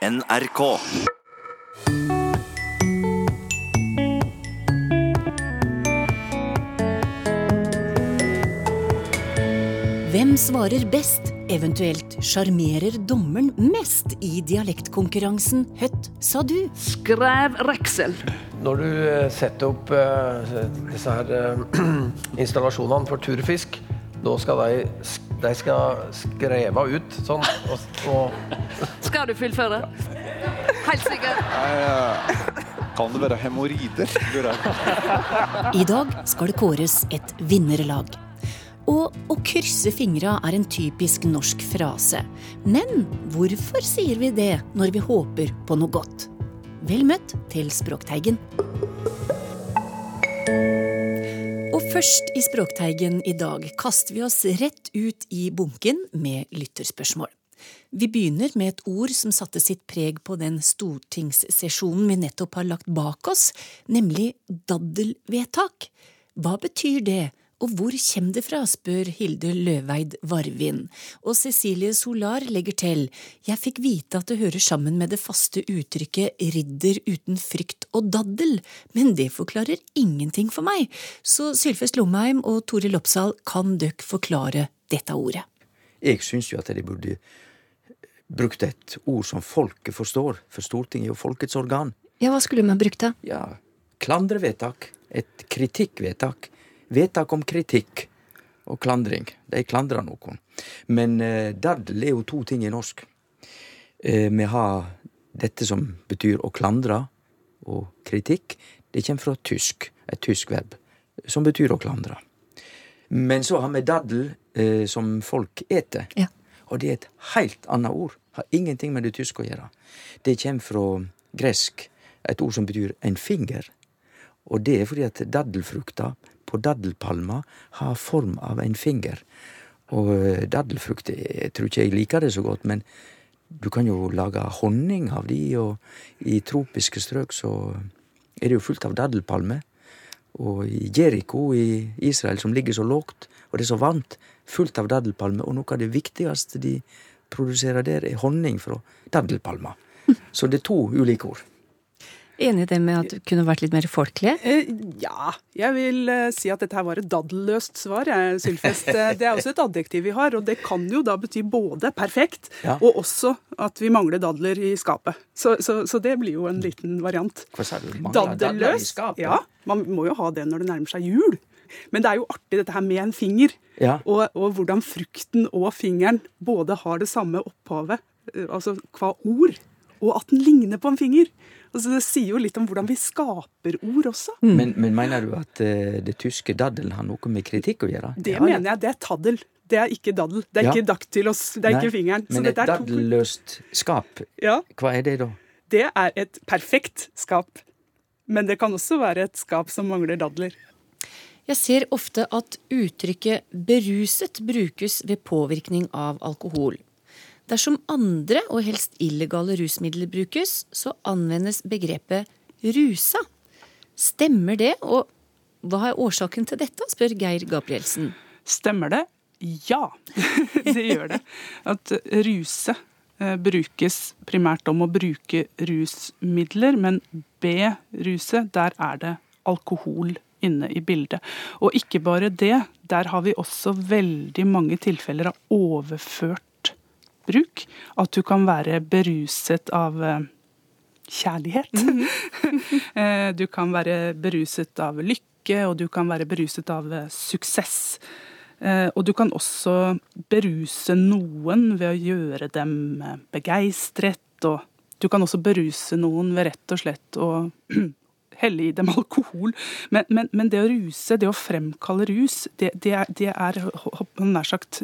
NRK. Hvem svarer best, eventuelt sjarmerer dommeren mest i dialektkonkurransen Høtt sa du? Skrev Reksel. Når du eh, setter opp uh, disse her uh, installasjonene for turfisk, da skal de, de skal skreve ut sånn og, og Skal du fullføre? Helt sikkert. Kan det være hemoroider? I dag skal det kåres et vinnerlag. Og å krysse fingra er en typisk norsk frase. Men hvorfor sier vi det når vi håper på noe godt? Vel møtt til Språkteigen. Og først i Språkteigen i dag kaster vi oss rett ut i bunken med lytterspørsmål. Vi begynner med et ord som satte sitt preg på den stortingssesjonen vi nettopp har lagt bak oss, nemlig daddelvedtak. Hva betyr det, og hvor kommer det fra, spør Hilde Løveid Varvin. Og Cecilie Solar legger til, jeg fikk vite at det hører sammen med det faste uttrykket ridder uten frykt og daddel, men det forklarer ingenting for meg, så Sylfest Lomheim og Toril Oppsal, kan døkk forklare dette ordet? Jeg syns jo at de burde brukt et ord som folket forstår, for Stortinget er jo folkets organ. Ja, hva skulle man brukt da? Ja, klandrevedtak. Et kritikkvedtak. Vedtak om kritikk og klandring. De klandrer noen. Men eh, daddel er jo to ting i norsk. Eh, vi har dette som betyr å klandre, og kritikk. Det kommer fra tysk, et tysk verb, som betyr å klandre. Men så har vi daddel eh, som folk eter. Ja. Og det er et helt annet ord. Har ingenting med det tyske å gjøre. Det kommer fra gresk, et ord som betyr en finger. Og det er fordi at daddelfrukta på daddelpalma har form av en finger. Og eh, daddelfrukt Jeg tror ikke jeg liker det så godt, men du kan jo lage honning av de, og i tropiske strøk så er det jo fullt av daddelpalmer. Og i Jeriko i Israel, som ligger så lågt, og det er så varmt, fullt av daddelpalmer, og noe av det viktigste de produserer der, er honning fra daddelpalmer. Så det er to ulike ord. Enig i det med at det kunne vært litt mer folkelig? Eh, ja, jeg vil eh, si at dette her var et daddelløst svar, Sylfest. Eh, Det er også et adjektiv vi har, og det kan jo da bety både perfekt Ja. og også at vi mangler dadler i skapet. Så, så, så det blir jo en liten variant. Hva sa du? Mangler dadler i Daddelløs? skapet? Ja, man må jo ha det når det nærmer seg jul. Men det er jo artig dette her med en finger, Ja. og, og hvordan frukten og fingeren både har det samme opphavet, eh, altså hva ord, og at den ligner på en finger. Altså Det sier jo litt om hvordan vi skaper ord også. Men, men mener du at eh, det tyske daddel har noe med kritikk å gjøre? Det mener jeg, det er taddel. Det er ikke daddel. Det er Ja. ikke daktylos. Det er Nei, ikke fingeren. Så Men et er daddelløst skap, Ja, hva er det da? det er et perfekt skap. Men det kan også være et skap som mangler dadler. Jeg ser ofte at uttrykket beruset brukes ved påvirkning av alkohol. Dersom andre og helst illegale rusmidler brukes, så anvendes begrepet rusa. Stemmer det, og hva er årsaken til dette, spør Geir Gabrielsen. Stemmer det? Ja, det gjør det. At ruse eh, brukes primært om å bruke rusmidler, men B-ruse, der er det alkohol inne i bildet. Og ikke bare det, der har vi også veldig mange tilfeller av overført bruk. At du kan være beruset av kjærlighet. kjærlighet. -hmm. du kan være beruset av lykke, og du kan være beruset av eh, suksess. Eh, Og du kan også beruse noen ved å gjøre dem eh, begeistret. Og du kan også beruse noen ved rett og slett å helle i dem alkohol. Men, men, men det å ruse, det å fremkalle rus, det, det er, det er nær sagt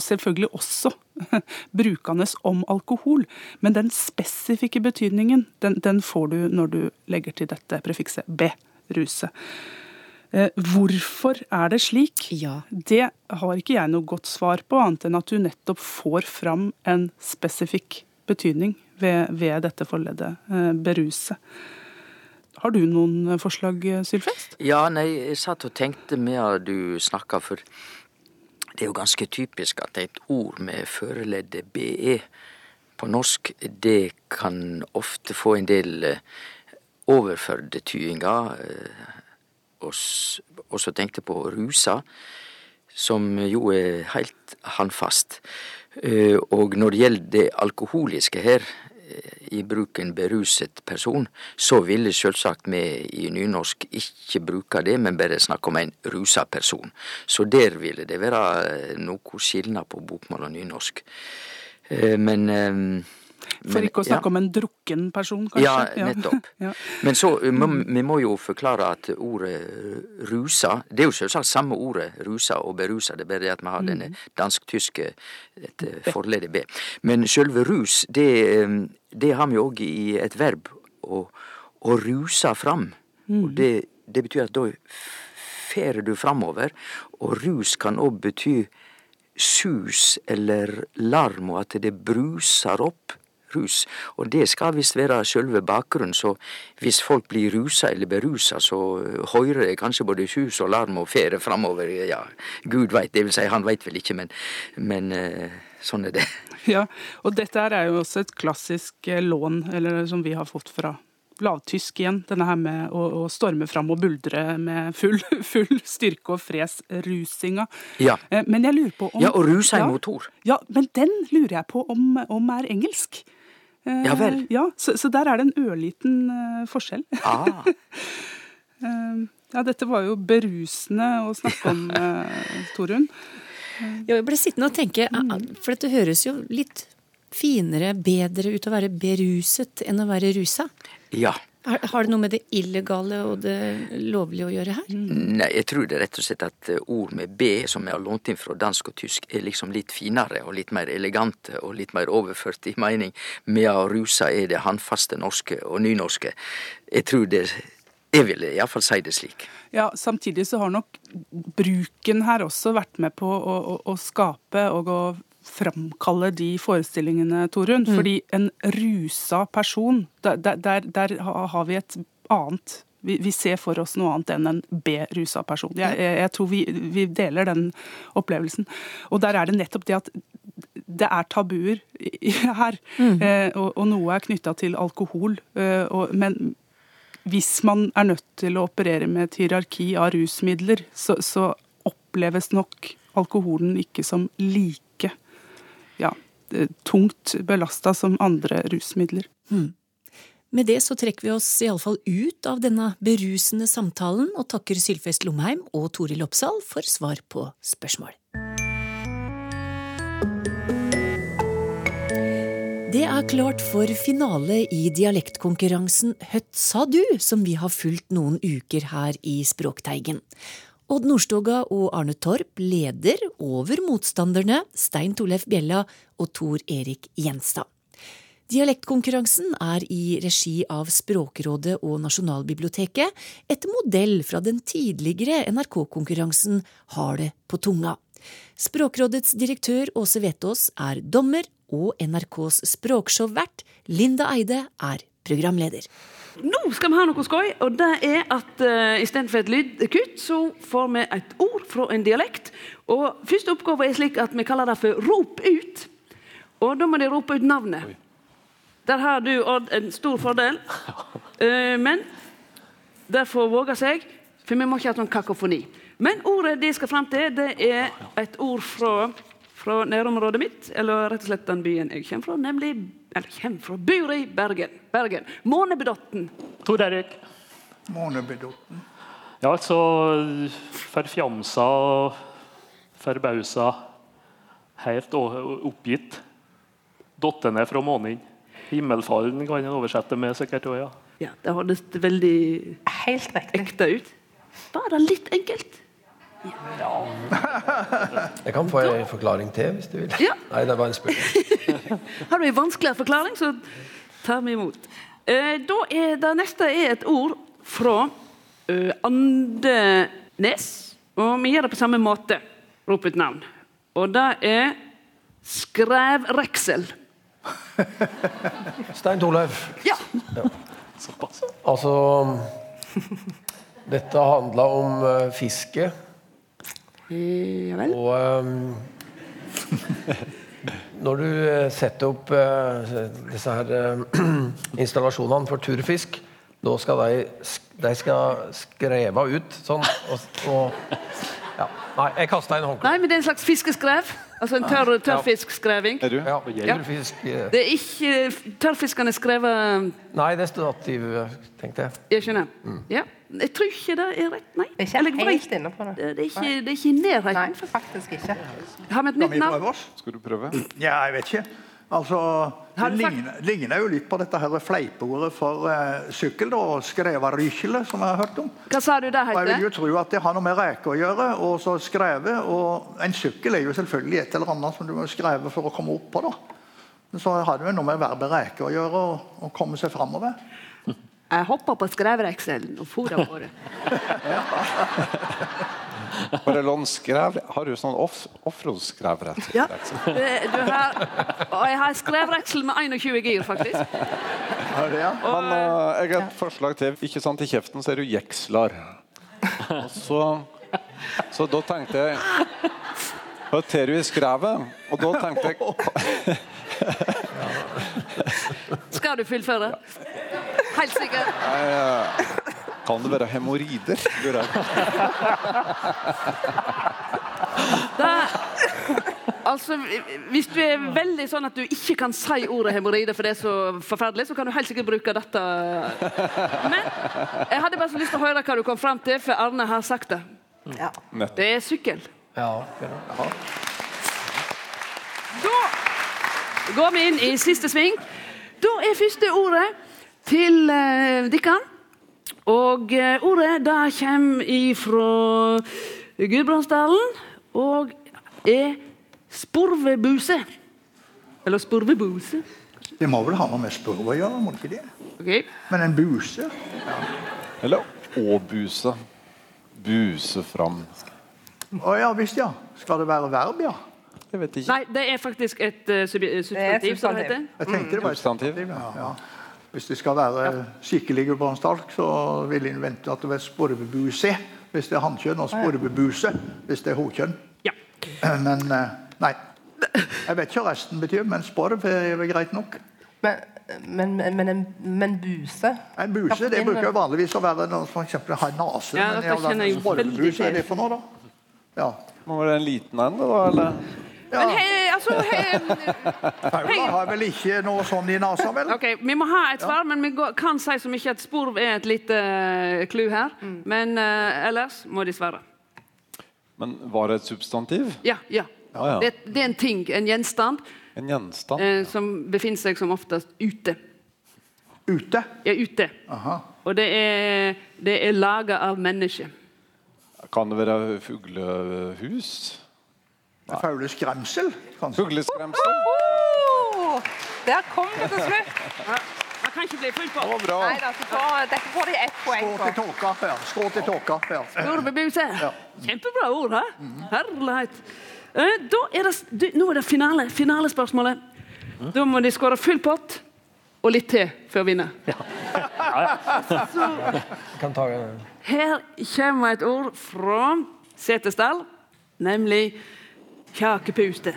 selvfølgelig også brukende om alkohol, men den spesifikke betydningen, den, den får du når du legger til dette prefikset B, ruse. Eh, hvorfor er det slik? Ja. Det har ikke jeg noe godt svar på, annet enn at du nettopp får fram en spesifikk betydning ved, ved dette forleddet, eh, beruse. Har du noen forslag, Sylfest? Ja, nei, jeg satt og tenkte med du snakka, for det er jo ganske typisk at et ord med føreleddet BE på norsk, det kan ofte få en del eh, overførde tydingar. Og så tenkte på rusa, som jo er heilt handfast. Og når det gjelder det alkoholiske her, i bruken beruset person, så ville sjølvsagt vi i nynorsk ikke bruke det, men bare snakke om en rusa person. Så der ville det være noe skilnad på bokmål og nynorsk. Men for ikke å snakke ja. om en drukken person, kanskje? Ja, nettopp. ja. Men så vi må jo forklare at ordet rusa Det er jo selvsagt samme ordet, rusa og berusa, det er bare det at vi har denne mm. dansk-tyske forledet B. Men sjølve rus, det, det har vi òg i et verb, å, å ruse fram. Mm. Og det, det betyr at da fer du framover, og rus kan òg bety sus eller larm, og at det bruser opp rus. Og det skal visst være sjølve bakgrunnen, så hvis folk blir rusa eller berusa, så høyrer det kanskje både sus og larm og fere framover. Ja, Gud veit, det vil si han veit vel ikke, men, men uh, sånn er det. Ja, og dette er jo også et klassisk eh, lån, eller som vi har fått fra lavtysk igjen. Denne her med å, å storme fram og buldre med full, full styrke og fres, rusinga. Ja. Eh, men jeg lurer på om Ja, og rus er ja, motor. Ja, men den lurer jeg på om, om er engelsk. Eh, ja vel. Ja, så, så, der er det en ørliten forskjell. Ah. ja, dette var jo berusende å snakke om, Torunn. Jeg ble sittende og tenke, for dette høres jo litt finere, bedre ut å være beruset enn å være rusa. Ja. Har, det noe med det illegale og det lovlige å gjøre her? Nei, jeg tror det er rett og slett at eh, ord med B, som jeg har lånt inn fra dansk og tysk, er liksom litt finere og litt mer elegante og litt mer overført i mening. Medan rusa er det håndfaste norske og nynorske. Jeg tror det jeg vil iallfall si det slik. Ja, Samtidig så har nok bruken her også vært med på å, å, å skape og å framkalle de forestillingene, Torunn. Mm. Fordi en rusa person, der, der, der har vi et annet vi, vi, ser for oss noe annet enn en B-rusa person. Jeg, jeg, jeg tror vi, vi, deler den opplevelsen. Og der er det nettopp det at det er tabuer her. Mm. Eh, og, og, noe er knytta til alkohol. Eh, og, men hvis man er nødt til å operere med et hierarki av rusmidler, så, så oppleves nok alkoholen ikke som like ja, eh, tungt belasta som andre rusmidler. Mm. Med det så trekker vi oss iallfall ut av denne berusende samtalen og takker Sylfest Lomheim og Toril Oppsal for svar på spørsmål. Det er klart for finale i dialektkonkurransen Høtt sa du, som vi har fulgt noen uker her i Språkteigen. Odd Nordstoga og Arne Torp leder over motstanderne Stein Torleif Bjella og Tor Erik Gjenstad. Dialektkonkurransen er i regi av Språkrådet og Nasjonalbiblioteket, etter modell fra den tidligere NRK-konkurransen Har det på tunga. Språkrådets direktør Åse Vetås er dommer, og NRKs språkshow-vert Linda Eide er programleder. Nå skal vi ha noe skøy, og det er at uh, istedenfor et lydkutt, så får vi et ord fra en dialekt. Og Første oppgave er slik at vi kaller det for rop ut. Og da må de rope ut navnet. Oi. Der har du, Odd, en stor fordel. Uh, men det får våge seg, for vi må ikke ha sånn kakofoni. Men ordet de skal fram til, det er et ord fra, fra nærområdet mitt, eller rett og slett den byen jeg kommer fra, nemlig eller kommer fra, bor i Bergen. Bergen. Månebedotten. Tor Erik. Månebedotten. Ja, altså forfjamsa og forbausa. Helt oppgitt. Dottene fra månen. Himmelfallen kan en oversette med sikkert òg, ja. ja. Det høres veldig Helt ekte ut. Var det litt enkelt? Ja. Jeg kan få en forklaring til, hvis du vil. Ja. Nei, det var en spøk. Har du en vanskeligere forklaring, så tar vi imot. Eh, da er det neste er et ord fra uh, Andenes. Og vi gjør det på samme måte. Rop ut navn. Og det er skrevreksel. Stein Torleif. Ja. ja. Altså Dette handla om uh, fiske. Ja vel. Og um, Når du eh, setter opp uh, disse her uh, installasjonene for turfisk, da skal de, de skal skreve ut sånn og, og ja. Nei, jeg kasta inn håndkleet. Nei, men det er en slags fiskeskrev. Altså en tørr, tørrfiskskreving. Er du? Ja, Ja. Det er ikke Tørrfiskene skrevet Nei, det er stativ, tenkte jeg. Jeg skjønner. Ja. Jeg tror ikke det er rett, nei. Det er ikke helt inne på det. Det er ikke, det er ikke i Nei, nærheten. faktisk ikke. Har vi et nytt navn? Skal du prøve? Ja, jeg vet ikke. Altså, Det ligner, ligner jo litt på dette her fleipeordet for eh, sykkel, da, skrevarykele, som jeg har hørt om. Hva sa du det Og jeg vil jo tro at det har noe med reker å gjøre, og så skrevet. Og en sykkel er jo selvfølgelig et eller annet som du må skreve for å komme opp på. da. Men så har det jo noe med verbet reke å gjøre, og, og komme seg framover. Jeg hoppa på skrevrekselen og for lån skrev. Har du sånn off offroad-skrevrett? Ja. Du har, og jeg har skrevreksel med 21 gir, faktisk. Ja? Men uh, jeg har et forslag til. Ikke sant, I kjeften så er du jekslar. Og så, så da tenkte jeg Hva du i skrevet? Og da tenkte jeg Skal du fullføre? Helt sikkert. Kan det være hemoroider? altså, hvis du er veldig sånn at du ikke kan si ordet hemoroider, for det er så forferdelig, så kan du helt sikkert bruke dette. Men jeg hadde bare så lyst til å høre hva du kom fram til, for Arne har sagt det. Ja. Det er sykkel. Ja, Da går vi inn i siste sving. Da er første ordet til uh, dere. Og eh, ordet da kommer ifra Gudbrandsdalen og er sporvebuse. Eller sporvebuse. Det må vel ha noe med spurv å gjøre? må det ikke det? Okay. Men en buse? Eller åbuse. Buse fram. Å ja visst, ja. Skal det være verb, ja? Jeg vet ikke. Nei, det er faktisk et uh, substantiv, som det substantiv. heter. Jeg tenkte det var et Substantiv. Ja, ja. Hvis det skal være skikkelig gudbrandsdalsk, så vil en vente at det er sporvebuse hvis det er hannkjønn, og sporvebuse hvis det er hokjønn. Ja. Men eh, nei. Jeg vet ikke hva resten betyr, men sporv er greit nok. Men, men, men, en, men buse En buse det bruker jo vanligvis å være noen som for har nase. Ja, men sporvebuse, er det for noe, da? Ja. Må være en liten en, da? eller? Men hei, altså hei, Paula har vel ikke noe sånn i nesa, vel? Ok, Vi må ha et svar, men vi går, kan si så mye at sporv er et lite uh, her. her. Men uh, ellers må de svare. Men var det et substantiv? Ja, ja. Ja, ja. Det, det er en ting, en gjenstand, En gjenstand? eh, som befinner seg som oftest ute. Ute. Ja, ute. Aha. Og det er, det er laga av mennesker. Kan det være fuglehus? Fugleskremsel, kanskje. Fugleskremsel? oh, Der kom det til slutt! Man kan ikke bli fullt på. Det var bra. Nei, da, får, dette får de ett poeng Skå til tåka. før. Skå til tåka. før. Storbebuse. Kjempebra ord, hæ? Herlighet. Eh, Da er det, nå er det finale, finalespørsmålet. Da må de skåre full pott og litt til for å vinne. kan ta Her kommer et ord fra Setesdal, nemlig kjakepuste.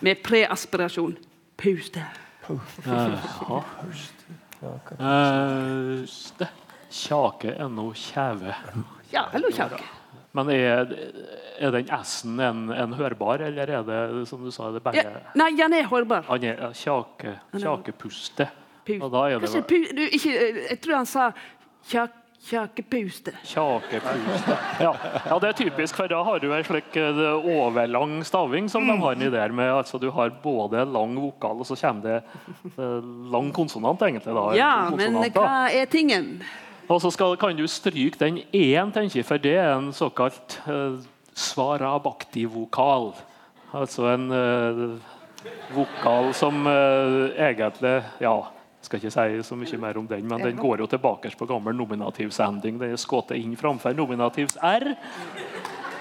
Med preaspirasjon. Puste. Eh, det. Kjake er nå kjeve. Ja, eller kjake. Men er, er den S-en en, en hørbar, eller er det som du sa, det Ja, nei, den er hørbar. Han er kjake, kjakepuste. Pu- Og da er det Kanskje pu, du, ikke, eh, Jeg tror han sa kjak, kjakepuste. Kjakepuste. Ja. ja, det er typisk, for da har du en slik eh, overlang staving som de har en idé Med, altså, du har både lang vokal, og så kommer det eh, lang konsonant, egentlig. Da, Ja, men konsonant, da. hva er tingen? Og så skal, kan du stryke den én, tenker jeg, for det er en såkalt uh, svarabakti-vokal. Altså en uh, vokal som uh, egentlig Ja, skal ikke si så mye mer om den, men den går jo tilbake på gammel nominativsending. Den er skutt inn framfor nominativs R.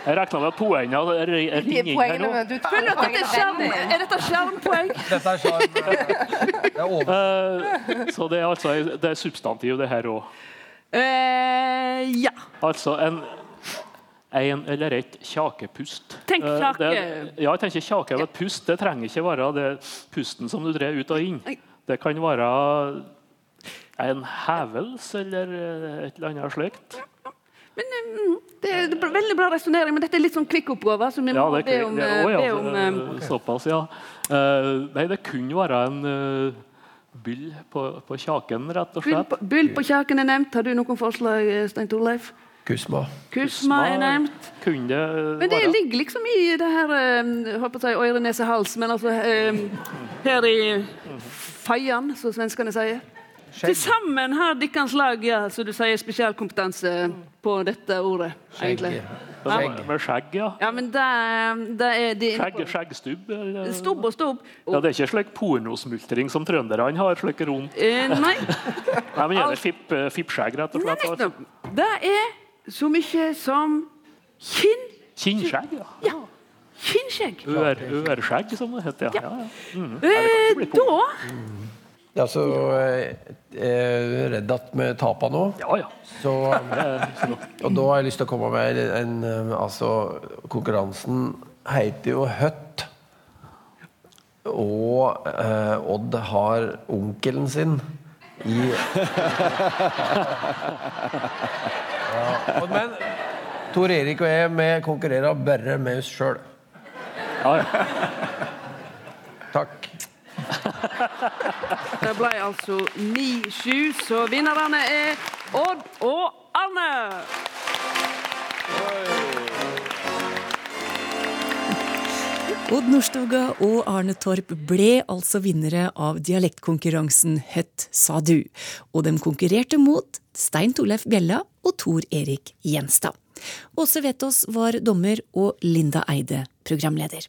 Jeg regna med at poengene ringer inn her nå. du Føler at det er skjerm, er dette skjermpoeng? Dette er skjerm. Det er over. Eh, så det er altså det er substantiv, det her òg. Uh, ja. Altså en, en eller et kjakepust. Tenk Eh, kjake. det- ja, jeg tenker kjake er et pust. Det trenger ikke være det pusten som du drar ut og inn. Det kan være en hevels eller eh, et eller annet slikt. Det er det er veldig bra resonnering, men dette er litt sånn kvikkoppgave. Så vi må Ja, det, be om, det, oh, ja, be om eh, eh, Såpass, ja. Eh, nei, det kunne være en uh, byll på, på kjaken, rett og Byll slett. på, byll på kjaken er nevnt. Har du noen forslag, eh, Stein Torleif? Kusma. Kusma er nevnt. Kunne Men det ligger liksom i det her håper jeg, på øre, nese, hals, men altså eh, her i feian, som svenskene sier. Til sammen har deres lag ja, så du sier, spesialkompetanse på dette ordet. egentlig. Skjegg. med skjegg, ja. Ja, men det, det er de Skjegg, skjeggstubb. eller- Stubb og stubb. Ja, det er ikke slik pornosmultring som trønderne har. slik rundt. Eh, nei, Nei, men Gjelder fipp, eh, fippskjegg, rett og nei, slett. Nei, nettopp. Det er så mye som kinn, Kinnskjegg, ja. kinnskjegg. Ør, ørskjegg, som det heter. Ja. Ja, ja. Mm. Eh, da Ja, så eh, jeg er redd at vi taper nå. ja, ja. Så, og da har jeg lyst til å komme med en, en Altså, konkurransen heter jo Høtt. Og eh, Odd har onkelen sin i ja, Men Tor Erik og jeg vi konkurrerer bare med oss sjøl. ja, ja. Takk. Det ble altså 9-7, så vinnerne er Odd og Arne. Odd Nordstoga og Arne Torp ble altså vinnere av dialektkonkurransen Høtt sa du, og de konkurrerte mot Stein Torleif Bjella og Tor Erik Gjenstad. Åse Vetås var dommer og Linda Eide programleder.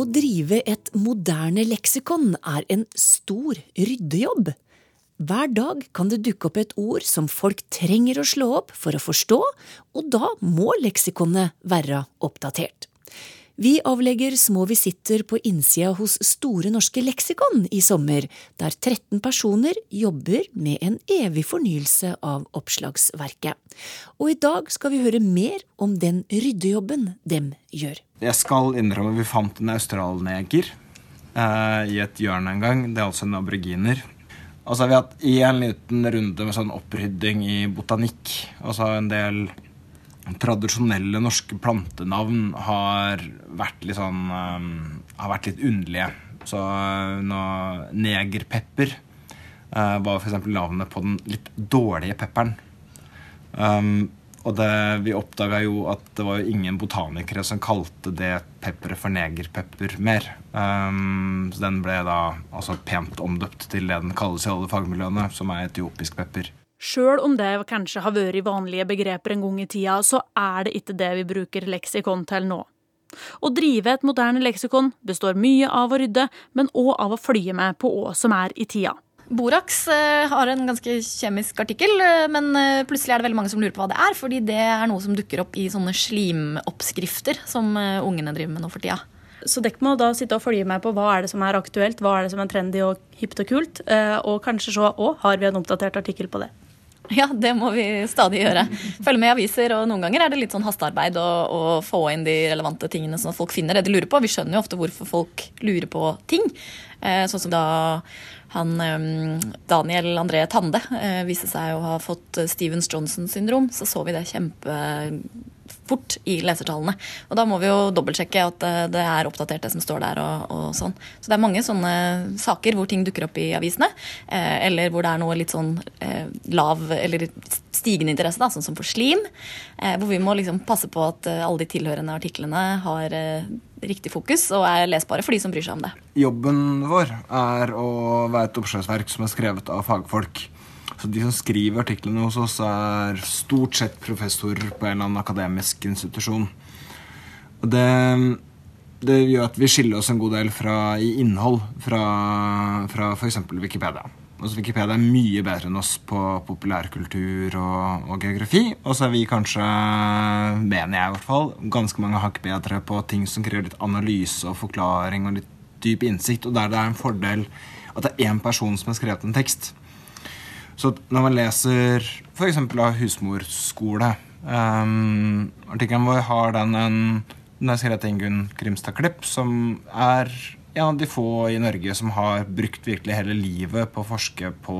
Å drive et moderne leksikon er en stor ryddejobb. Hver dag kan det dukke opp et ord som folk trenger å slå opp for å forstå, og da må leksikonet være oppdatert. Vi avlegger små visitter på innsida hos Store norske leksikon i sommer, der 13 personer jobber med en evig fornyelse av oppslagsverket. Og i dag skal vi høre mer om den ryddejobben dem gjør. Jeg skal innrømme vi fant en australneger eh, i et hjørne en gang. Det er altså en aboriginer. Og så har vi hatt en liten runde med sånn opprydding i botanikk. Og så en del tradisjonelle norske plantenavn har vært litt sånn eh, Har vært litt underlige. Så eh, nå, negerpepper uh, var f.eks. navnet på den litt dårlige pepperen. Um, og det, vi oppdaga jo at det var jo ingen botanikere som kalte det pepperet for negerpepper mer. Um, så den ble da altså pent omdøpt til det den kalles i alle fagmiljøene, som er etiopisk pepper. Sjøl om det kanskje har vært vanlige begreper en gang i tida, så er det ikke det vi bruker leksikon til nå. Å drive et moderne leksikon består mye av å rydde, men òg av å følge med på hva som er i tida. Borax eh, har en ganske kjemisk artikkel, eh, men eh, plutselig er det veldig mange som lurer på hva det er, fordi det er noe som dukker opp i sånne slimoppskrifter som ungene driver med nå for tida. Så dere må da sitte og følge med på hva er det som er aktuelt, hva er det som er trendy og hipt og kult, og kanskje se òg har vi en oppdatert artikkel på det. Ja, det må vi stadig gjøre. Følge med i aviser, og noen ganger er det litt sånn hastearbeid å, å få inn de relevante tingene at folk finner det de lurer på. Vi skjønner jo ofte hvorfor folk lurer på ting. Eh, sånn som da han eh, Daniel André Tande eh, viste seg å ha fått Stevens Johnson syndrom, så så vi det kjempefort i lesertallene. Og da må vi jo dobbeltsjekke at eh, det er oppdatert det som står der og, og sånn. Så det er mange sånne saker hvor ting dukker opp i avisene, eh, eller hvor det er noe litt sånn eh, lav eller stigende interesse, da, sånn som for slim, eh, hvor vi må liksom passe på at eh, alle de tilhørende artiklene har eh, riktig fokus og er lesbare for de som bryr seg om det. Jobben vår er å være et oppslagsverk som er skrevet av fagfolk. Så de som skriver artiklene hos oss, er stort sett professorer på en eller annen akademisk institusjon. Og det, det gjør at vi skiller oss en god del fra, i innhold fra, fra f.eks. Wikipedia. Altså Wikipedia er mye bedre enn oss på populærkultur og, og geografi. Og så er vi kanskje, mener jeg i hvert fall, ganske mange hakk bedre på ting som krever litt analyse og forklaring og litt dyp innsikt, og der det er en fordel at det er én person som har skrevet en tekst. Så når man leser f.eks. av husmorskole um, Artikkelen vår har den en den er skrevet av Ingunn Grimstad Klipp, som er en av de få i Norge som har brukt virkelig hele livet på å forske på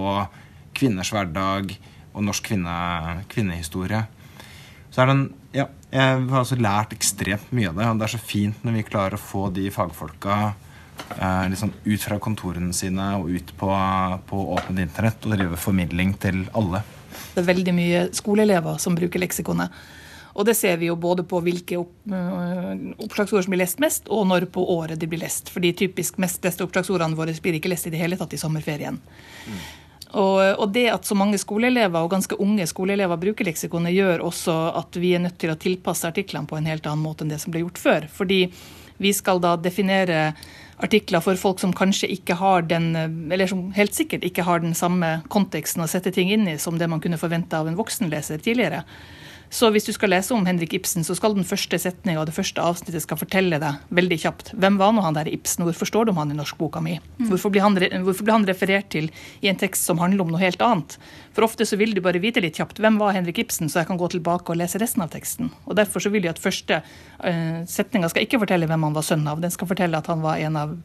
kvinners hverdag og norsk kvinne, kvinnehistorie. Så er den, ja, Jeg har også lært ekstremt mye av det, og det er så fint når vi klarer å få de fagfolka eh, liksom ut fra kontorene sine og ut på, på åpent internett og drive formidling til alle. Det er veldig mye skoleelever som bruker leksikonet. Og det ser vi jo både på hvilke øh, oppslagsord som blir lest mest, og når på året de blir lest. Fordi typisk mest leste oppslagsordene våre blir ikke lest i det hele tatt i sommerferien. Mm. Og, og, det at så mange skoleelever, og ganske unge skoleelever bruker leksikonet, gjør også at vi er nødt til å tilpasse artiklene på en helt annen måte enn det som ble gjort før. Fordi vi skal da definere artikler for folk som kanskje ikke har den, eller som helt sikkert ikke har den samme konteksten å sette ting inn i som det man kunne forvente av en voksenleser tidligere. Så hvis du skal lese om Henrik Ibsen, så skal den første setninga og det første avsnittet skal fortelle deg veldig kjapt hvem var nå han der Ibsen, hvorfor står det om han i norskboka mi? Mm. Hvorfor blir, han, hvorfor blir han referert til i en tekst som handler om noe helt annet? For ofte så vil du bare vite litt kjapt hvem var Henrik Ibsen, så jeg kan gå tilbake og lese resten av teksten. Og Derfor så vil jeg at første uh, setninga skal ikke fortelle hvem han var sønn av, den skal fortelle at han var en av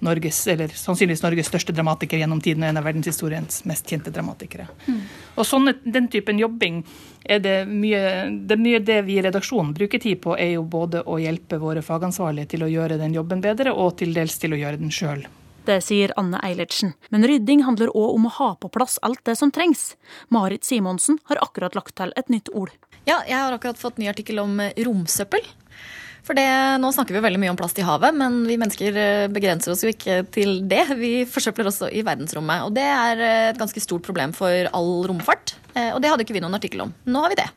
Norges, eller sannsynligvis Norges største dramatiker gjennom tiden og en av verdenshistoriens mest kjente dramatikere. Mm. Og sånne, Den typen jobbing er det mye det, er mye det vi i redaksjonen bruker tid på, er jo både å hjelpe våre fagansvarlige til å gjøre den jobben bedre, og til dels til å gjøre den sjøl. Det sier Anne Eilertsen. Men rydding handler òg om å ha på plass alt det som trengs. Marit Simonsen har akkurat lagt til et nytt ord. Ja, jeg har akkurat fått ny artikkel om romsøppel. For det, Nå snakker vi veldig mye om plast i havet, men vi mennesker eh, begrenser oss jo ikke til det. Vi forsøpler også i verdensrommet. Og det er eh, et ganske stort problem for all romfart. Eh, og det hadde ikke vi noen artikkel om. Nå har vi det.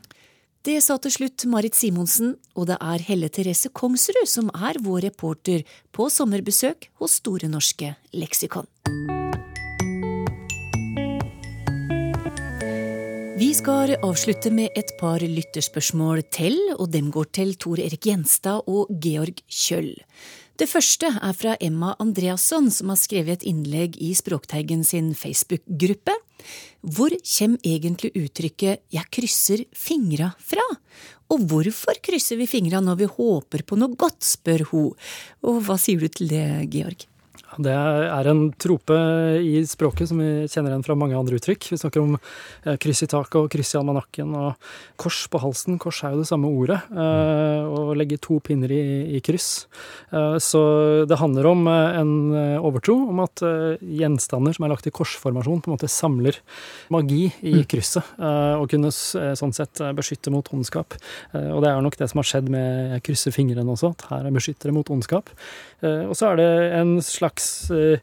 Det sa til slutt Marit Simonsen, og det er Helle Therese Kongsrud som er vår reporter på sommerbesøk hos Store norske leksikon. Vi skal avslutte med et par lytterspørsmål til, og dem går til Tor Erik Gjenstad og Georg Kjøll. Det første er fra Emma Andreasson, som har skrevet et innlegg i Språkteigen sin Facebook-gruppe. Hvor kommer egentlig uttrykket 'jeg krysser fingra' fra? Og hvorfor krysser vi fingra når vi håper på noe godt, spør hun. Og hva sier du til det, Georg? Det er en trope i språket som vi kjenner igjen fra mange andre uttrykk. Vi snakker om eh, kryss i taket og kryss i almanakken og kors på halsen. Kors er jo det samme ordet. Eh, å legge to pinner i, i kryss. Eh, så det handler om en overtro om at gjenstander som er lagt i korsformasjon, på en måte samler magi i mm. krysset. Og kunne sånn sett beskytte mot ondskap. Og det er nok det som har skjedd med krysse fingrene også, at her er beskyttere mot ondskap. Og så er det en slags slags eh,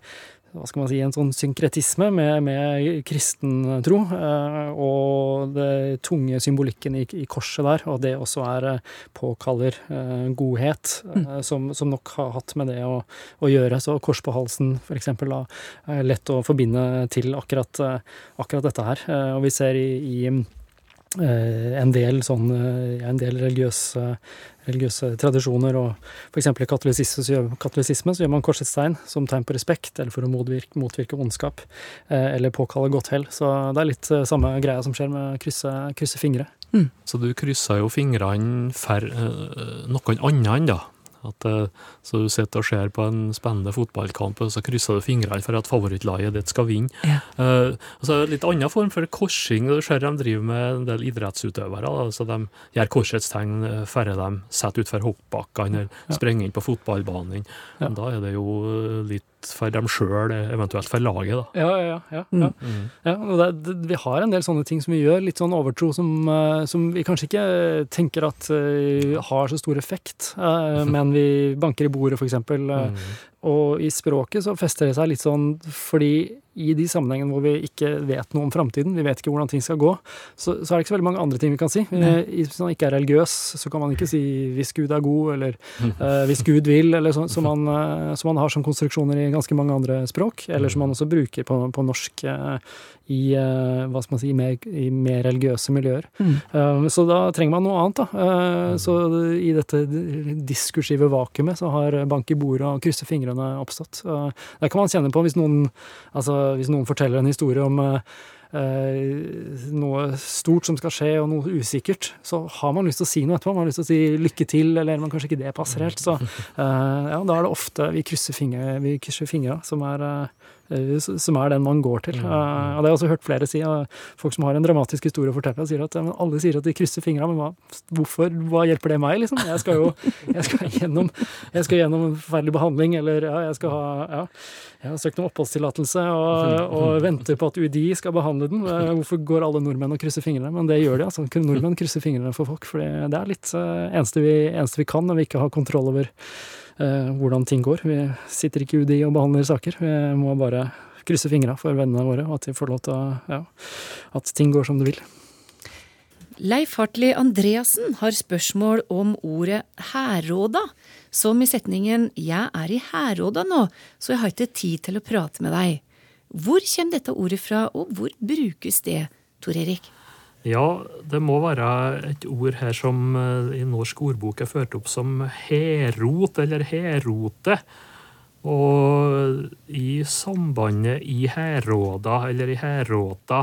hva skal man si, en sånn synkretisme med, med kristen tro, eh, og det tunge symbolikken i, i, korset der, og det også er eh, påkaller godhet, mm. som, som, nok har hatt med det å, å gjøre. Så kors på halsen, for eksempel, da, er lett å forbinde til akkurat, akkurat dette her. Og vi ser i, i en del sånn en del religiøse religiøse tradisjoner, og f.eks. i katolisisme så, gjør, man korsets tegn som tegn på respekt, eller for å motvirke, motvirke ondskap, eh, eller påkalle godt hell. Så det er litt eh, samme greia som skjer med krysse, krysse fingre. Mm. Så du krysser jo fingrene for noe noen annen, da? At, eh, så du sitter og ser på en spennende fotballkamp, og så krysser du fingrene for at favorittlaget ditt skal vinne. Ja. Uh, en litt annen form for korsing. Du ser de driver med en del idrettsutøvere. Altså, de gjør korsets tegn færre før de setter utfor hoppbakkene eller ja. sprenger inn på fotballbanen. Ja. Da er det jo litt for dem sjøl, eventuelt for laget. da. Ja, ja, ja. ja. Mm. ja det, det, vi har en del sånne ting som vi gjør, litt sånn overtro som, som vi kanskje ikke tenker at uh, har så stor effekt, uh, men vi banker i bordet, f.eks. Mm. Og i språket så fester det seg litt sånn fordi i de sammenhengene hvor vi ikke vet noe om framtiden, vi vet ikke hvordan ting skal gå, så, så, er det ikke så veldig mange andre ting vi kan si. Eh, hvis man ikke er religiøs, så kan man ikke si 'hvis Gud er god', eller uh, 'hvis Gud vil', eller så, som, man, uh, som, man, har som konstruksjoner i ganske mange andre språk, eller som man også bruker på, på norsk uh, i hva skal man si, mer, i mer religiøse miljøer. Mm. så da trenger man noe annet, da. så i dette diskursive vakuumet så har bank i bordet og krysser fingrene oppstått. det kan man kjenne på hvis noen altså hvis noen forteller en historie om eh, eh, noe stort som skal skje, og noe usikkert, så har man lyst til å si noe etterpå. Man har lyst til å si lykke til, eller men kanskje ikke det passer helt. Så eh, ja, da er det ofte vi krysser fingre, som er eh, som er den man går til. Uh, og det har jeg også hørt flere si. Uh, folk som har en dramatisk historie å fortelle, sier at alle sier at de krysser fingra, men hva, hvorfor, hva hjelper det meg, liksom? Jeg skal jo jeg skal gjennom, jeg skal gjennom en forferdelig behandling, eller ja, jeg skal ha ja, jeg har søkt om oppholdstillatelse og, og venter på at UDI skal behandle den. hvorfor går alle nordmenn og krysser fingrene? Men det gjør de, altså. Nordmenn krysser fingrene for folk, for det er litt eneste vi, eneste vi kan når vi ikke har kontroll over eh, hvordan ting går. Vi sitter ikke i UDI og behandler saker. Vi må bare krysse fingra for vennene våre, og at de får lov til å ja, at ting går som det vil. Leif Hartli Andreassen har spørsmål om ordet hærråda, som i setningen 'Jeg er i hærråda nå, så jeg har ikke tid til å prate med deg'. Hvor kommer dette ordet fra, og hvor brukes det, Tor Erik? Ja, det må være et ord her som i norsk ordbok er ført opp som herot eller herote. Og i sambandet i Heråda, eller i Heråta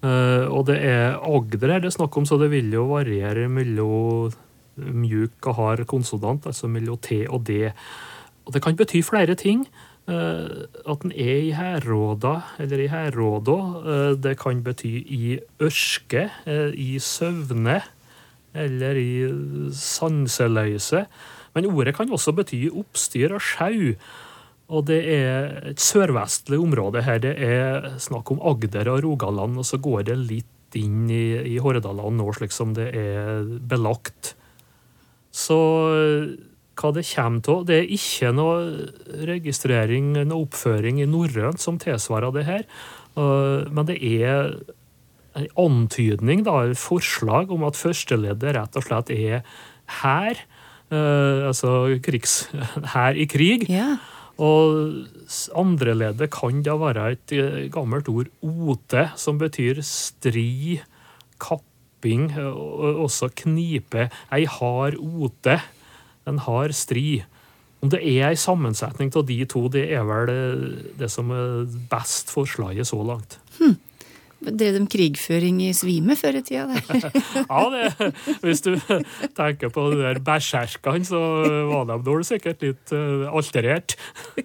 Og det er Agder her det er snakk om, så det vil jo variere mellom mjuk og hard konsonant, altså mellom T og D. Og det kan bety flere ting. At den er i Herråda, eller i Heråda, det kan bety i ørske, i søvne, eller i sanseløse. Men ordet kan også bety oppstyr og sjau. Og det er et sørvestlig område her. Det er snakk om Agder og Rogaland, og så går det litt inn i, i Hordaland nå, slik som det er belagt. Så hva det kommer av. Det er ikke noe registrering, noe oppføring i norrønt som tilsvarer det her. Men det er en antydning, da, et forslag om at førsteleddet rett og slett er hær. Altså krigshær i krig. Ja. Og andreleddet kan da være et gammelt ord ote, som betyr stri, kapping, og også knipe. Ei hard ote en hard strid. Om det er en sammensetning av de to, det er vel det som er best forslaget så langt. Hm. Drev de krigføring i svime før i tida? ja, det, hvis du tenker på de der berserkene, så var de dårlig sikkert litt uh, alterert.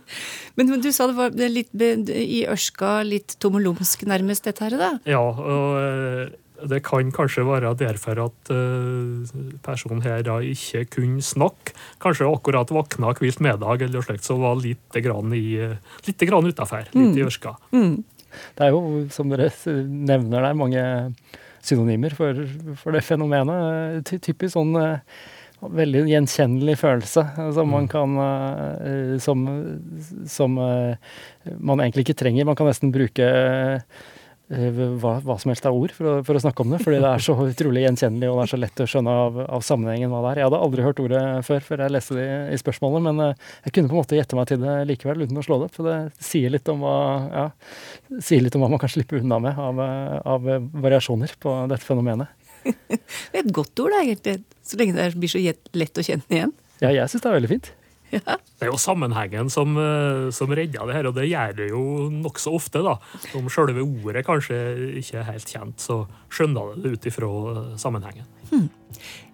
Men du sa det var litt i ørska, litt tommelumsk nærmest, dette her, da? Ja, og det kan kanskje være derfor at uh, personen her da ikke kunne snakke. Kanskje akkurat våkna hvilt middag eller slikt, så var litt grann, i, grann utafor. Litt i ørska. Mm. Det er jo, som dere nevner der, mange synonymer for, for det fenomenet. Typisk sånn uh, veldig gjenkjennelig følelse som man kan uh, Som, som man egentlig ikke trenger. Man kan nesten bruke hva, hva, som helst av ord for å, for å, snakke om det. Fordi det er så utrolig gjenkjennelig og det er så lett å skjønne av, av, sammenhengen hva det er. Jeg hadde aldri hørt ordet før før jeg leste det i, i spørsmålet, men jeg kunne på en måte gjette meg til det likevel uten å slå det opp. For det sier litt om hva, ja, sier litt om hva man kan slippe unna med av, av variasjoner på dette fenomenet. det er et godt ord, da, egentlig. Så lenge det blir så lett å kjenne igjen. Ja, jeg syns det er veldig fint. Ja. Det er jo sammenhengen som, som redder det her, og det gjør det jo nokså ofte. da. Om selve ordet kanskje ikke er helt kjent, så skjønner det ut ifra sammenhengen. Hmm.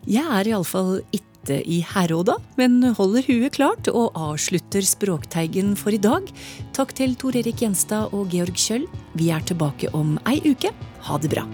Jeg er iallfall ikke i Heråda, men holder huet klart og avslutter Språkteigen for i dag. Takk til Tor Erik Gjenstad og Georg Kjøll. Vi er tilbake om ei uke. Ha det bra.